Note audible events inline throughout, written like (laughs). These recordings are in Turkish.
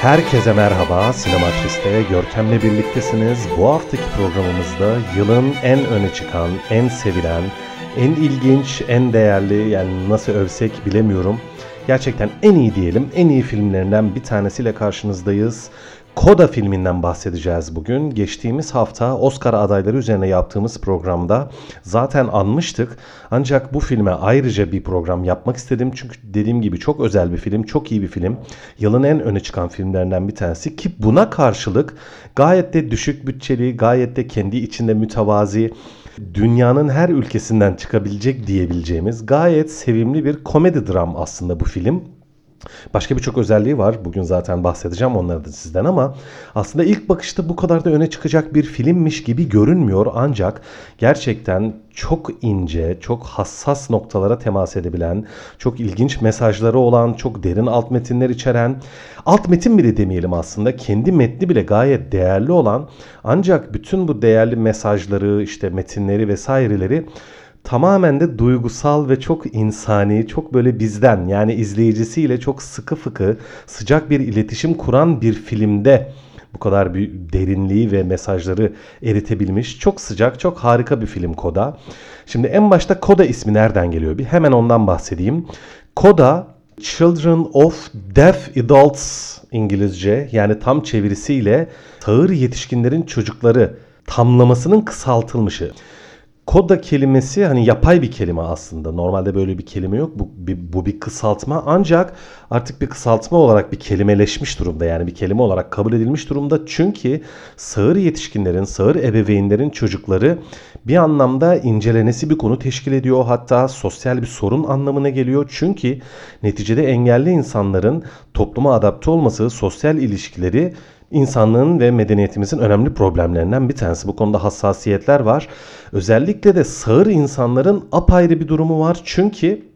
Herkese merhaba. Sinematris'te Görkem'le birliktesiniz. Bu haftaki programımızda yılın en öne çıkan, en sevilen, en ilginç, en değerli yani nasıl övsek bilemiyorum. Gerçekten en iyi diyelim, en iyi filmlerinden bir tanesiyle karşınızdayız. Koda filminden bahsedeceğiz bugün. Geçtiğimiz hafta Oscar adayları üzerine yaptığımız programda zaten anmıştık. Ancak bu filme ayrıca bir program yapmak istedim. Çünkü dediğim gibi çok özel bir film, çok iyi bir film. Yılın en öne çıkan filmlerinden bir tanesi ki buna karşılık gayet de düşük bütçeli, gayet de kendi içinde mütevazi, dünyanın her ülkesinden çıkabilecek diyebileceğimiz gayet sevimli bir komedi dram aslında bu film. Başka birçok özelliği var. Bugün zaten bahsedeceğim onları da sizden ama aslında ilk bakışta bu kadar da öne çıkacak bir filmmiş gibi görünmüyor. Ancak gerçekten çok ince, çok hassas noktalara temas edebilen, çok ilginç mesajları olan, çok derin alt metinler içeren, alt metin bile demeyelim aslında, kendi metni bile gayet değerli olan ancak bütün bu değerli mesajları, işte metinleri vesaireleri tamamen de duygusal ve çok insani, çok böyle bizden yani izleyicisiyle çok sıkı fıkı, sıcak bir iletişim kuran bir filmde bu kadar bir derinliği ve mesajları eritebilmiş. Çok sıcak, çok harika bir film Koda. Şimdi en başta Koda ismi nereden geliyor? Bir hemen ondan bahsedeyim. Koda Children of Deaf Adults İngilizce yani tam çevirisiyle sağır yetişkinlerin çocukları tamlamasının kısaltılmışı. Koda kelimesi hani yapay bir kelime aslında. Normalde böyle bir kelime yok. Bu bir, bu bir kısaltma ancak artık bir kısaltma olarak bir kelimeleşmiş durumda. Yani bir kelime olarak kabul edilmiş durumda. Çünkü sağır yetişkinlerin, sağır ebeveynlerin çocukları bir anlamda incelenesi bir konu teşkil ediyor. Hatta sosyal bir sorun anlamına geliyor. Çünkü neticede engelli insanların topluma adapte olması, sosyal ilişkileri insanlığın ve medeniyetimizin önemli problemlerinden bir tanesi. Bu konuda hassasiyetler var. Özellikle de sağır insanların apayrı bir durumu var. Çünkü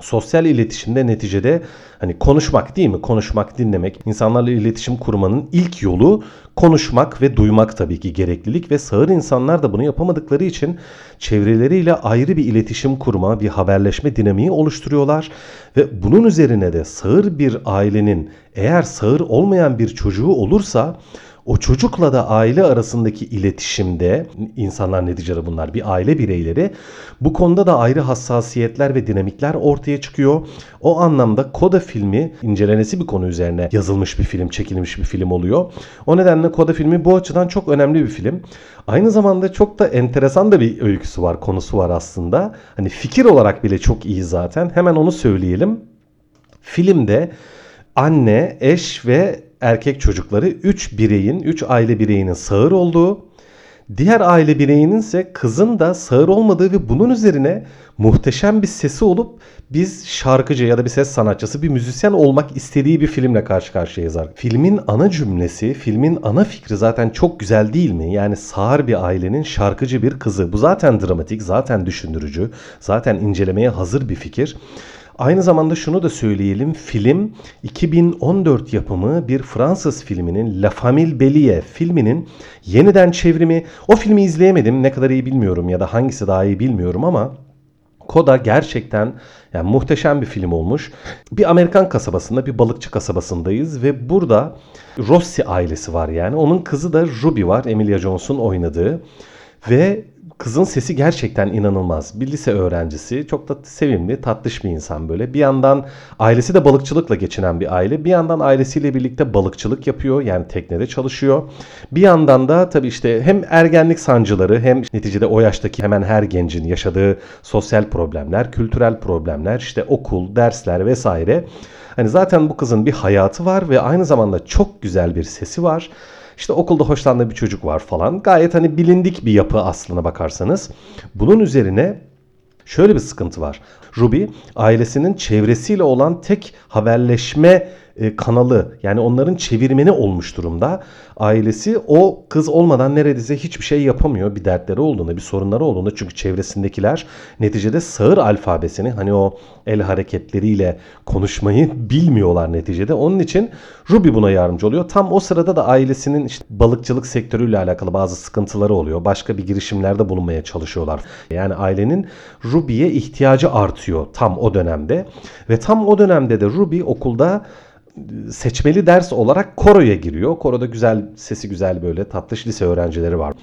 sosyal iletişimde neticede hani konuşmak değil mi? Konuşmak, dinlemek, insanlarla iletişim kurmanın ilk yolu konuşmak ve duymak tabii ki. Gereklilik ve sağır insanlar da bunu yapamadıkları için çevreleriyle ayrı bir iletişim kurma, bir haberleşme dinamiği oluşturuyorlar. Ve bunun üzerine de sağır bir ailenin eğer sağır olmayan bir çocuğu olursa o çocukla da aile arasındaki iletişimde insanlar neticede bunlar bir aile bireyleri bu konuda da ayrı hassasiyetler ve dinamikler ortaya çıkıyor. O anlamda Koda filmi incelenesi bir konu üzerine yazılmış bir film, çekilmiş bir film oluyor. O nedenle Koda filmi bu açıdan çok önemli bir film. Aynı zamanda çok da enteresan da bir öyküsü var, konusu var aslında. Hani fikir olarak bile çok iyi zaten. Hemen onu söyleyelim. Filmde anne, eş ve erkek çocukları 3 bireyin, 3 aile bireyinin sağır olduğu, diğer aile bireyinin ise kızın da sağır olmadığı ve bunun üzerine muhteşem bir sesi olup biz şarkıcı ya da bir ses sanatçısı, bir müzisyen olmak istediği bir filmle karşı karşıyayız. Filmin ana cümlesi, filmin ana fikri zaten çok güzel değil mi? Yani sağır bir ailenin şarkıcı bir kızı. Bu zaten dramatik, zaten düşündürücü, zaten incelemeye hazır bir fikir. Aynı zamanda şunu da söyleyelim. Film 2014 yapımı bir Fransız filminin La Famille Bélier filminin yeniden çevrimi. O filmi izleyemedim. Ne kadar iyi bilmiyorum ya da hangisi daha iyi bilmiyorum ama Koda gerçekten yani muhteşem bir film olmuş. Bir Amerikan kasabasında, bir balıkçı kasabasındayız ve burada Rossi ailesi var yani. Onun kızı da Ruby var, Emilia Jones'un oynadığı. Ve Kızın sesi gerçekten inanılmaz. Bir lise öğrencisi. Çok da sevimli, tatlış bir insan böyle. Bir yandan ailesi de balıkçılıkla geçinen bir aile. Bir yandan ailesiyle birlikte balıkçılık yapıyor. Yani teknede çalışıyor. Bir yandan da tabii işte hem ergenlik sancıları hem neticede o yaştaki hemen her gencin yaşadığı sosyal problemler, kültürel problemler, işte okul, dersler vesaire. Hani zaten bu kızın bir hayatı var ve aynı zamanda çok güzel bir sesi var. İşte okulda hoşlandığı bir çocuk var falan. Gayet hani bilindik bir yapı aslına bakarsanız. Bunun üzerine şöyle bir sıkıntı var. Ruby ailesinin çevresiyle olan tek haberleşme e, kanalı yani onların çevirmeni olmuş durumda. Ailesi o kız olmadan neredeyse hiçbir şey yapamıyor. Bir dertleri olduğunda, bir sorunları olduğunda çünkü çevresindekiler neticede sağır alfabesini hani o el hareketleriyle konuşmayı (laughs) bilmiyorlar neticede. Onun için Ruby buna yardımcı oluyor. Tam o sırada da ailesinin işte balıkçılık sektörüyle alakalı bazı sıkıntıları oluyor. Başka bir girişimlerde bulunmaya çalışıyorlar. Yani ailenin Ruby'ye ihtiyacı artıyor tam o dönemde. Ve tam o dönemde de Ruby okulda seçmeli ders olarak koroya giriyor. Koroda güzel, sesi güzel böyle tatlış lise öğrencileri var.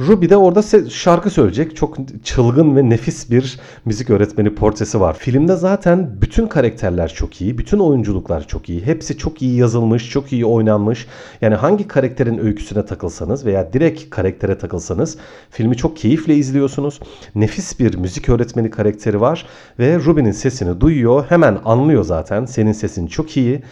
Ruby de orada şarkı söyleyecek. Çok çılgın ve nefis bir müzik öğretmeni portresi var. Filmde zaten bütün karakterler çok iyi. Bütün oyunculuklar çok iyi. Hepsi çok iyi yazılmış, çok iyi oynanmış. Yani hangi karakterin öyküsüne takılsanız veya direkt karaktere takılsanız filmi çok keyifle izliyorsunuz. Nefis bir müzik öğretmeni karakteri var ve Ruby'nin sesini duyuyor. Hemen anlıyor zaten. Senin sesin çok iyi.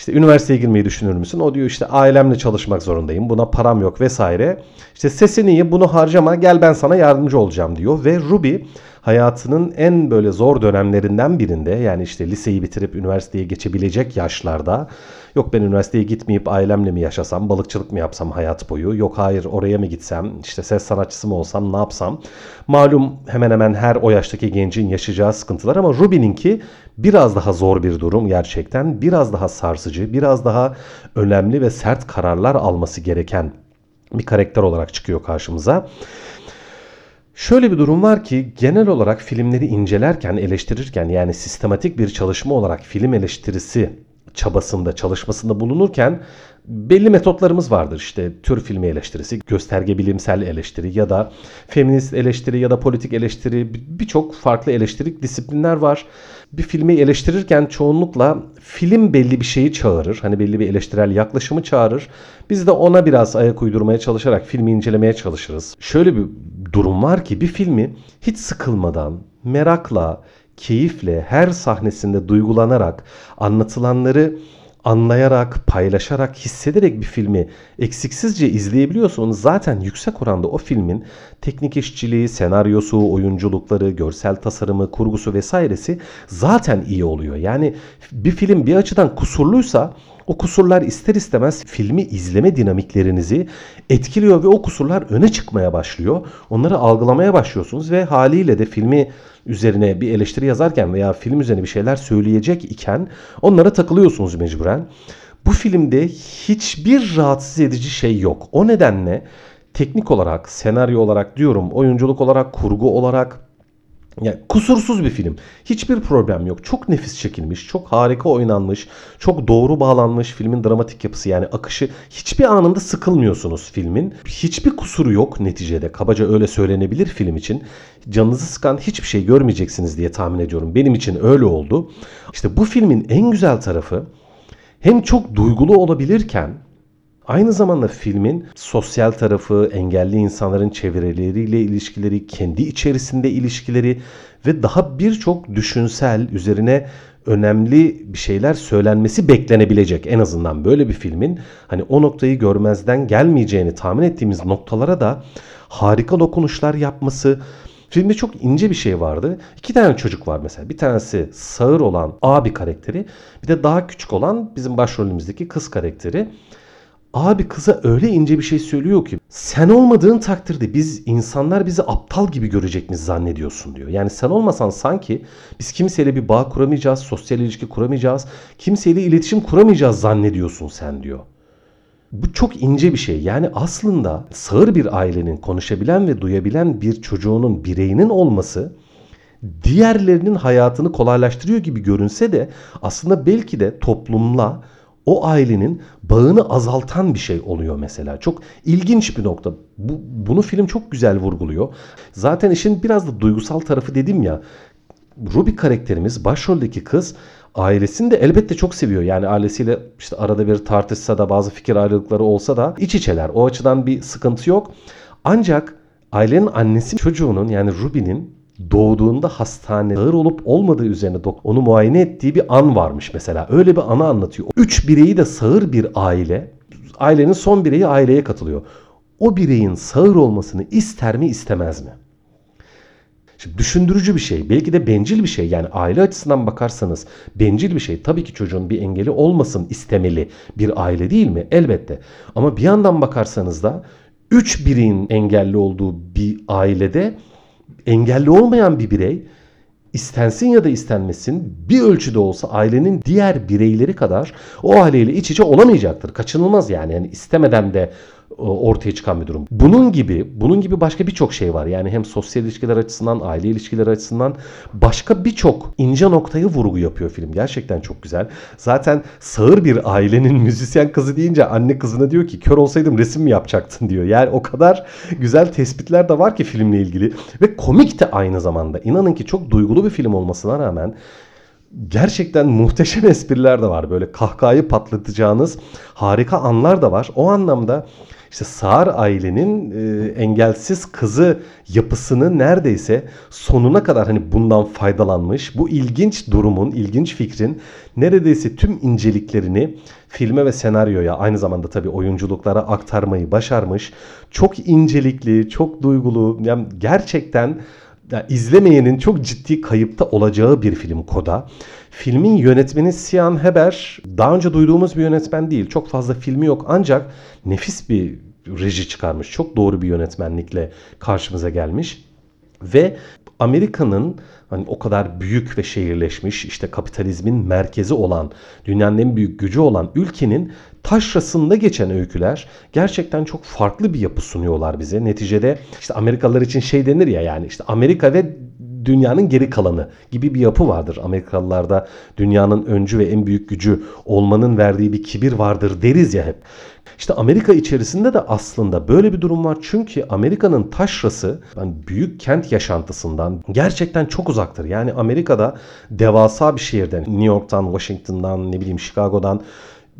İşte üniversiteye girmeyi düşünür müsün? O diyor işte ailemle çalışmak zorundayım. Buna param yok vesaire. İşte sesini iyi bunu harcama gel ben sana yardımcı olacağım diyor. Ve Ruby hayatının en böyle zor dönemlerinden birinde yani işte liseyi bitirip üniversiteye geçebilecek yaşlarda yok ben üniversiteye gitmeyip ailemle mi yaşasam balıkçılık mı yapsam hayat boyu yok hayır oraya mı gitsem işte ses sanatçısı mı olsam ne yapsam malum hemen hemen her o yaştaki gencin yaşayacağı sıkıntılar ama Ruby'ninki biraz daha zor bir durum gerçekten biraz daha sarsıcı biraz daha önemli ve sert kararlar alması gereken bir karakter olarak çıkıyor karşımıza. Şöyle bir durum var ki genel olarak filmleri incelerken, eleştirirken yani sistematik bir çalışma olarak film eleştirisi çabasında, çalışmasında bulunurken belli metotlarımız vardır. İşte tür filmi eleştirisi, gösterge bilimsel eleştiri ya da feminist eleştiri ya da politik eleştiri birçok farklı eleştirik disiplinler var. Bir filmi eleştirirken çoğunlukla film belli bir şeyi çağırır. Hani belli bir eleştirel yaklaşımı çağırır. Biz de ona biraz ayak uydurmaya çalışarak filmi incelemeye çalışırız. Şöyle bir durum var ki bir filmi hiç sıkılmadan, merakla, keyifle, her sahnesinde duygulanarak anlatılanları anlayarak, paylaşarak, hissederek bir filmi eksiksizce izleyebiliyorsanız zaten yüksek oranda o filmin teknik işçiliği, senaryosu, oyunculukları, görsel tasarımı, kurgusu vesairesi zaten iyi oluyor. Yani bir film bir açıdan kusurluysa o kusurlar ister istemez filmi izleme dinamiklerinizi etkiliyor ve o kusurlar öne çıkmaya başlıyor. Onları algılamaya başlıyorsunuz ve haliyle de filmi üzerine bir eleştiri yazarken veya film üzerine bir şeyler söyleyecek iken onlara takılıyorsunuz mecburen. Bu filmde hiçbir rahatsız edici şey yok. O nedenle teknik olarak, senaryo olarak diyorum, oyunculuk olarak, kurgu olarak yani kusursuz bir film. Hiçbir problem yok. Çok nefis çekilmiş, çok harika oynanmış, çok doğru bağlanmış filmin dramatik yapısı yani akışı. Hiçbir anında sıkılmıyorsunuz filmin. Hiçbir kusuru yok neticede. Kabaca öyle söylenebilir film için. Canınızı sıkan hiçbir şey görmeyeceksiniz diye tahmin ediyorum. Benim için öyle oldu. İşte bu filmin en güzel tarafı hem çok duygulu olabilirken Aynı zamanda filmin sosyal tarafı, engelli insanların çevreleriyle ilişkileri, kendi içerisinde ilişkileri ve daha birçok düşünsel, üzerine önemli bir şeyler söylenmesi beklenebilecek. En azından böyle bir filmin hani o noktayı görmezden gelmeyeceğini tahmin ettiğimiz noktalara da harika dokunuşlar yapması, Filmde çok ince bir şey vardı. İki tane çocuk var mesela. Bir tanesi sağır olan abi karakteri. Bir de daha küçük olan bizim başrolümüzdeki kız karakteri. Abi kıza öyle ince bir şey söylüyor ki sen olmadığın takdirde biz insanlar bizi aptal gibi görecek mi zannediyorsun diyor. Yani sen olmasan sanki biz kimseyle bir bağ kuramayacağız, sosyal ilişki kuramayacağız, kimseyle iletişim kuramayacağız zannediyorsun sen diyor. Bu çok ince bir şey. Yani aslında sağır bir ailenin konuşabilen ve duyabilen bir çocuğunun bireyinin olması diğerlerinin hayatını kolaylaştırıyor gibi görünse de aslında belki de toplumla o ailenin bağını azaltan bir şey oluyor mesela. Çok ilginç bir nokta. Bu, bunu film çok güzel vurguluyor. Zaten işin biraz da duygusal tarafı dedim ya. Ruby karakterimiz başroldeki kız ailesini de elbette çok seviyor. Yani ailesiyle işte arada bir tartışsa da bazı fikir ayrılıkları olsa da iç içeler. O açıdan bir sıkıntı yok. Ancak ailenin annesi çocuğunun yani Ruby'nin doğduğunda hastane ağır olup olmadığı üzerine onu muayene ettiği bir an varmış mesela. Öyle bir anı anlatıyor. Üç bireyi de sağır bir aile. Ailenin son bireyi aileye katılıyor. O bireyin sağır olmasını ister mi istemez mi? Şimdi düşündürücü bir şey. Belki de bencil bir şey. Yani aile açısından bakarsanız bencil bir şey. Tabii ki çocuğun bir engeli olmasın istemeli bir aile değil mi? Elbette. Ama bir yandan bakarsanız da 3 bireyin engelli olduğu bir ailede engelli olmayan bir birey istensin ya da istenmesin bir ölçüde olsa ailenin diğer bireyleri kadar o aileyle iç içe olamayacaktır. Kaçınılmaz yani. yani istemeden de ortaya çıkan bir durum. Bunun gibi, bunun gibi başka birçok şey var. Yani hem sosyal ilişkiler açısından, aile ilişkileri açısından başka birçok ince noktayı vurgu yapıyor film. Gerçekten çok güzel. Zaten sağır bir ailenin (laughs) müzisyen kızı deyince anne kızına diyor ki kör olsaydım resim mi yapacaktın diyor. Yani o kadar güzel tespitler de var ki filmle ilgili ve komik de aynı zamanda. İnanın ki çok duygulu bir film olmasına rağmen gerçekten muhteşem (laughs) espriler de var. Böyle kahkahayı patlatacağınız harika anlar da var. O anlamda işte Sağır ailenin e, engelsiz kızı yapısını neredeyse sonuna kadar hani bundan faydalanmış. Bu ilginç durumun, ilginç fikrin neredeyse tüm inceliklerini filme ve senaryoya aynı zamanda tabii oyunculuklara aktarmayı başarmış. Çok incelikli, çok duygulu, yani gerçekten yani izlemeyenin çok ciddi kayıpta olacağı bir film Koda. Filmin yönetmeni Sian Heber daha önce duyduğumuz bir yönetmen değil. Çok fazla filmi yok ancak nefis bir reji çıkarmış. Çok doğru bir yönetmenlikle karşımıza gelmiş. Ve Amerika'nın hani o kadar büyük ve şehirleşmiş işte kapitalizmin merkezi olan dünyanın en büyük gücü olan ülkenin taşrasında geçen öyküler gerçekten çok farklı bir yapı sunuyorlar bize. Neticede işte Amerikalılar için şey denir ya yani işte Amerika ve dünyanın geri kalanı gibi bir yapı vardır. Amerikalılarda dünyanın öncü ve en büyük gücü olmanın verdiği bir kibir vardır deriz ya hep. İşte Amerika içerisinde de aslında böyle bir durum var. Çünkü Amerika'nın taşrası yani büyük kent yaşantısından gerçekten çok uzaktır. Yani Amerika'da devasa bir şehirden New York'tan, Washington'dan, ne bileyim Chicago'dan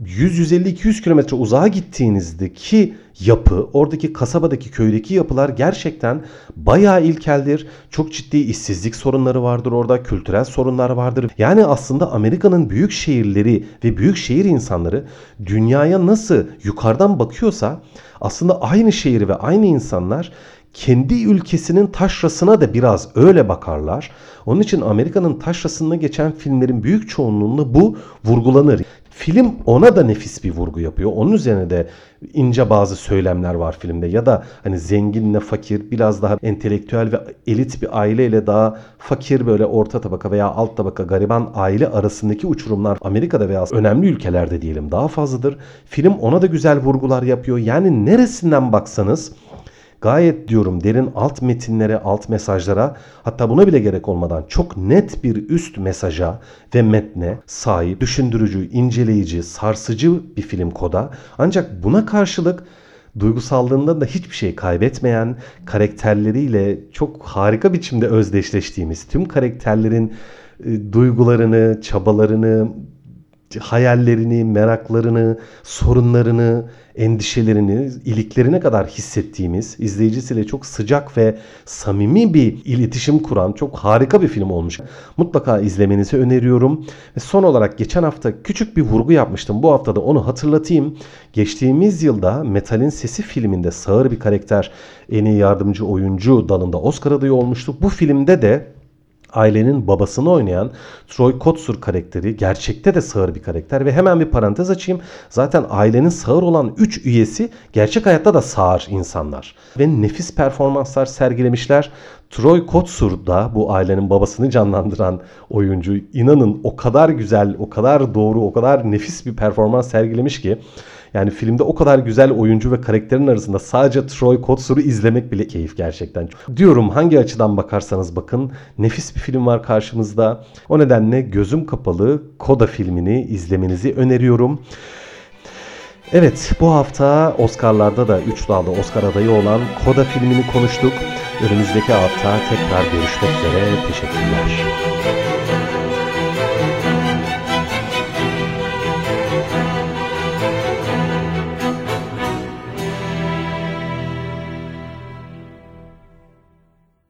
100-150-200 kilometre uzağa gittiğinizdeki yapı, oradaki kasabadaki köydeki yapılar gerçekten bayağı ilkeldir. Çok ciddi işsizlik sorunları vardır orada, kültürel sorunlar vardır. Yani aslında Amerika'nın büyük şehirleri ve büyük şehir insanları dünyaya nasıl yukarıdan bakıyorsa aslında aynı şehir ve aynı insanlar kendi ülkesinin taşrasına da biraz öyle bakarlar. Onun için Amerika'nın taşrasında geçen filmlerin büyük çoğunluğunda bu vurgulanır. Film ona da nefis bir vurgu yapıyor. Onun üzerine de ince bazı söylemler var filmde. Ya da hani zenginle fakir biraz daha entelektüel ve elit bir aileyle daha fakir böyle orta tabaka veya alt tabaka gariban aile arasındaki uçurumlar Amerika'da veya önemli ülkelerde diyelim daha fazladır. Film ona da güzel vurgular yapıyor. Yani neresinden baksanız gayet diyorum derin alt metinlere, alt mesajlara hatta buna bile gerek olmadan çok net bir üst mesaja ve metne sahip, düşündürücü, inceleyici, sarsıcı bir film koda. Ancak buna karşılık duygusallığından da hiçbir şey kaybetmeyen, karakterleriyle çok harika biçimde özdeşleştiğimiz, tüm karakterlerin e, duygularını, çabalarını, hayallerini, meraklarını, sorunlarını, endişelerini, iliklerine kadar hissettiğimiz, izleyicisiyle çok sıcak ve samimi bir iletişim kuran çok harika bir film olmuş. Mutlaka izlemenizi öneriyorum. Ve son olarak geçen hafta küçük bir vurgu yapmıştım. Bu hafta da onu hatırlatayım. Geçtiğimiz yılda Metal'in Sesi filminde sağır bir karakter en iyi yardımcı oyuncu dalında Oscar adayı olmuştu. Bu filmde de ailenin babasını oynayan Troy Kotsur karakteri gerçekte de sağır bir karakter ve hemen bir parantez açayım. Zaten ailenin sağır olan 3 üyesi gerçek hayatta da sağır insanlar ve nefis performanslar sergilemişler. Troy Kotsur da bu ailenin babasını canlandıran oyuncu inanın o kadar güzel, o kadar doğru, o kadar nefis bir performans sergilemiş ki yani filmde o kadar güzel oyuncu ve karakterin arasında sadece Troy Kotsur'u izlemek bile keyif gerçekten. Diyorum hangi açıdan bakarsanız bakın nefis bir film var karşımızda. O nedenle gözüm kapalı Koda filmini izlemenizi öneriyorum. Evet bu hafta Oscar'larda da 3 dalda Oscar adayı olan Koda filmini konuştuk. Önümüzdeki hafta tekrar görüşmek üzere. Teşekkürler.